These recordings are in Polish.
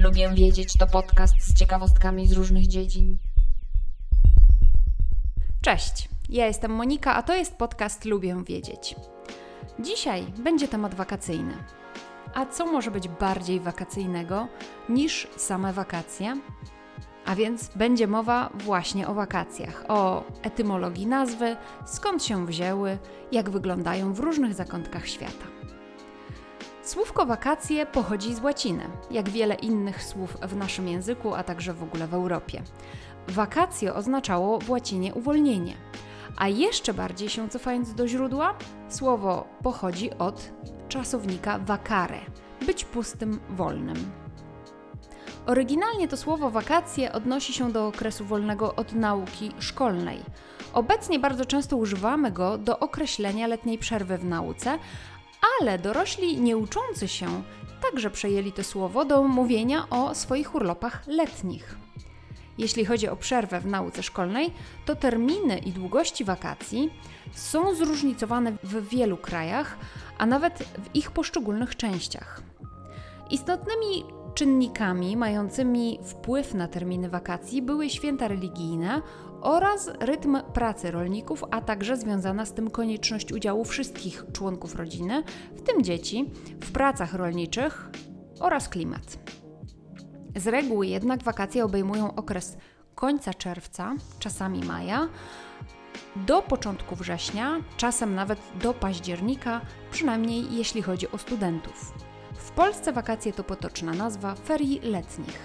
Lubię wiedzieć to podcast z ciekawostkami z różnych dziedzin. Cześć, ja jestem Monika, a to jest podcast Lubię Wiedzieć. Dzisiaj będzie temat wakacyjny. A co może być bardziej wakacyjnego niż same wakacje? A więc będzie mowa właśnie o wakacjach, o etymologii nazwy, skąd się wzięły, jak wyglądają w różnych zakątkach świata. Słówko wakacje pochodzi z łaciny, jak wiele innych słów w naszym języku, a także w ogóle w Europie. Wakacje oznaczało w łacinie uwolnienie, a jeszcze bardziej się cofając do źródła, słowo pochodzi od czasownika vacare być pustym, wolnym. Oryginalnie to słowo wakacje odnosi się do okresu wolnego od nauki szkolnej. Obecnie bardzo często używamy go do określenia letniej przerwy w nauce, ale dorośli nieuczący się także przejęli to słowo do mówienia o swoich urlopach letnich. Jeśli chodzi o przerwę w nauce szkolnej, to terminy i długości wakacji są zróżnicowane w wielu krajach, a nawet w ich poszczególnych częściach. Istotnymi czynnikami mającymi wpływ na terminy wakacji były święta religijne oraz rytm pracy rolników, a także związana z tym konieczność udziału wszystkich członków rodziny, w tym dzieci, w pracach rolniczych oraz klimat. Z reguły jednak wakacje obejmują okres końca czerwca, czasami maja, do początku września, czasem nawet do października, przynajmniej jeśli chodzi o studentów. Polsce wakacje to potoczna nazwa ferii letnich.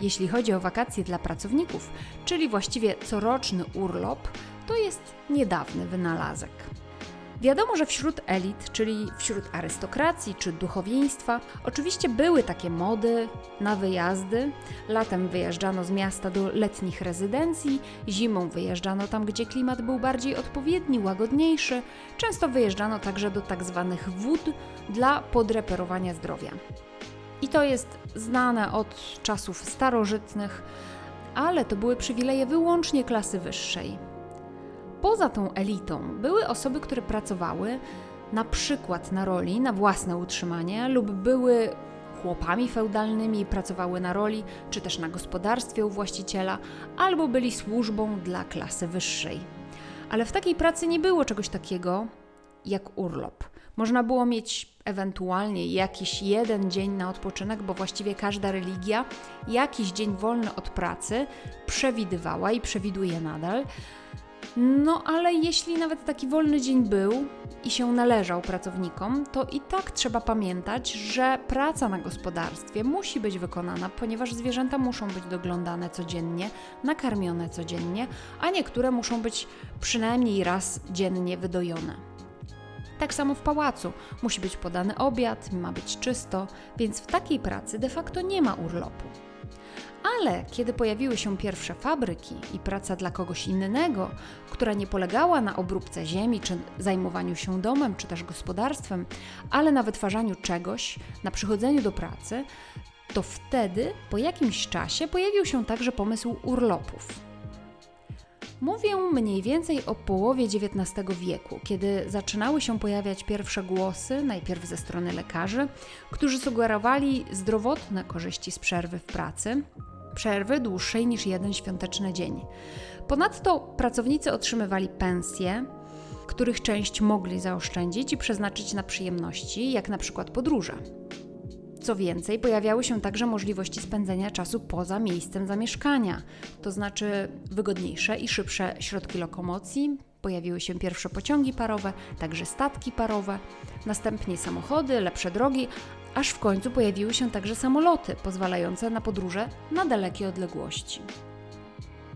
Jeśli chodzi o wakacje dla pracowników, czyli właściwie coroczny urlop, to jest niedawny wynalazek. Wiadomo, że wśród elit, czyli wśród arystokracji czy duchowieństwa, oczywiście były takie mody na wyjazdy. Latem wyjeżdżano z miasta do letnich rezydencji, zimą wyjeżdżano tam, gdzie klimat był bardziej odpowiedni, łagodniejszy. Często wyjeżdżano także do tak zwanych wód dla podreperowania zdrowia. I to jest znane od czasów starożytnych, ale to były przywileje wyłącznie klasy wyższej. Poza tą elitą były osoby, które pracowały na przykład na roli, na własne utrzymanie lub były chłopami feudalnymi, pracowały na roli czy też na gospodarstwie u właściciela, albo byli służbą dla klasy wyższej. Ale w takiej pracy nie było czegoś takiego jak urlop. Można było mieć ewentualnie jakiś jeden dzień na odpoczynek, bo właściwie każda religia jakiś dzień wolny od pracy przewidywała i przewiduje nadal. No ale jeśli nawet taki wolny dzień był i się należał pracownikom, to i tak trzeba pamiętać, że praca na gospodarstwie musi być wykonana, ponieważ zwierzęta muszą być doglądane codziennie, nakarmione codziennie, a niektóre muszą być przynajmniej raz dziennie wydojone. Tak samo w pałacu musi być podany obiad, ma być czysto, więc w takiej pracy de facto nie ma urlopu. Ale kiedy pojawiły się pierwsze fabryki i praca dla kogoś innego, która nie polegała na obróbce ziemi, czy zajmowaniu się domem, czy też gospodarstwem, ale na wytwarzaniu czegoś, na przychodzeniu do pracy, to wtedy po jakimś czasie pojawił się także pomysł urlopów. Mówię mniej więcej o połowie XIX wieku, kiedy zaczynały się pojawiać pierwsze głosy, najpierw ze strony lekarzy, którzy sugerowali zdrowotne korzyści z przerwy w pracy, przerwy dłuższej niż jeden świąteczny dzień. Ponadto pracownicy otrzymywali pensje, których część mogli zaoszczędzić i przeznaczyć na przyjemności, jak na przykład podróże. Co więcej, pojawiały się także możliwości spędzenia czasu poza miejscem zamieszkania, to znaczy wygodniejsze i szybsze środki lokomocji. Pojawiły się pierwsze pociągi parowe, także statki parowe, następnie samochody, lepsze drogi, aż w końcu pojawiły się także samoloty pozwalające na podróże na dalekie odległości.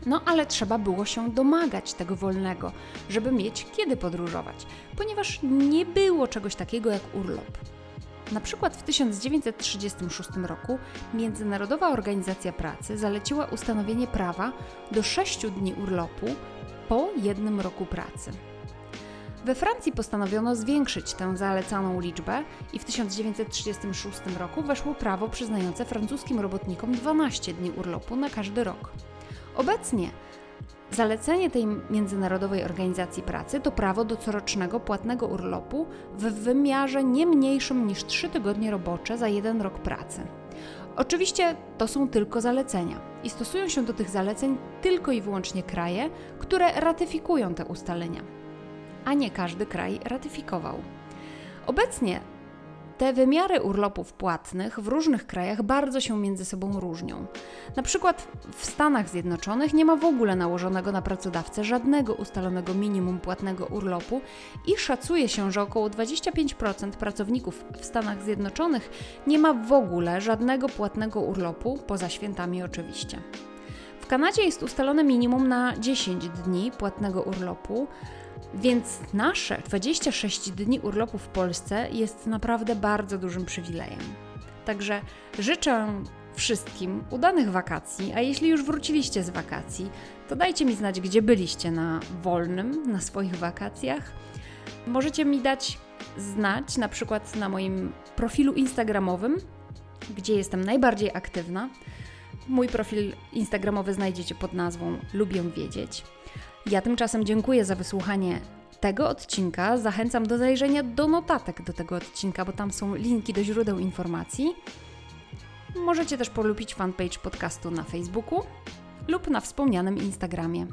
No ale trzeba było się domagać tego wolnego, żeby mieć kiedy podróżować, ponieważ nie było czegoś takiego jak urlop. Na przykład w 1936 roku Międzynarodowa Organizacja Pracy zaleciła ustanowienie prawa do 6 dni urlopu po jednym roku pracy. We Francji postanowiono zwiększyć tę zalecaną liczbę i w 1936 roku weszło prawo przyznające francuskim robotnikom 12 dni urlopu na każdy rok. Obecnie Zalecenie tej Międzynarodowej Organizacji Pracy to prawo do corocznego płatnego urlopu w wymiarze nie mniejszym niż 3 tygodnie robocze za jeden rok pracy. Oczywiście to są tylko zalecenia i stosują się do tych zaleceń tylko i wyłącznie kraje, które ratyfikują te ustalenia, a nie każdy kraj ratyfikował. Obecnie te wymiary urlopów płatnych w różnych krajach bardzo się między sobą różnią. Na przykład w Stanach Zjednoczonych nie ma w ogóle nałożonego na pracodawcę żadnego ustalonego minimum płatnego urlopu i szacuje się, że około 25% pracowników w Stanach Zjednoczonych nie ma w ogóle żadnego płatnego urlopu, poza świętami oczywiście. W Kanadzie jest ustalone minimum na 10 dni płatnego urlopu, więc nasze 26 dni urlopu w Polsce jest naprawdę bardzo dużym przywilejem. Także życzę wszystkim udanych wakacji, a jeśli już wróciliście z wakacji, to dajcie mi znać, gdzie byliście na wolnym, na swoich wakacjach. Możecie mi dać znać na przykład na moim profilu Instagramowym, gdzie jestem najbardziej aktywna. Mój profil Instagramowy znajdziecie pod nazwą Lubię Wiedzieć. Ja tymczasem dziękuję za wysłuchanie tego odcinka. Zachęcam do zajrzenia do notatek do tego odcinka, bo tam są linki do źródeł informacji. Możecie też polubić fanpage podcastu na Facebooku lub na wspomnianym Instagramie.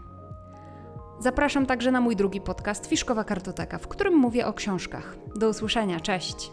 Zapraszam także na mój drugi podcast Fiszkowa Kartoteka, w którym mówię o książkach. Do usłyszenia, cześć!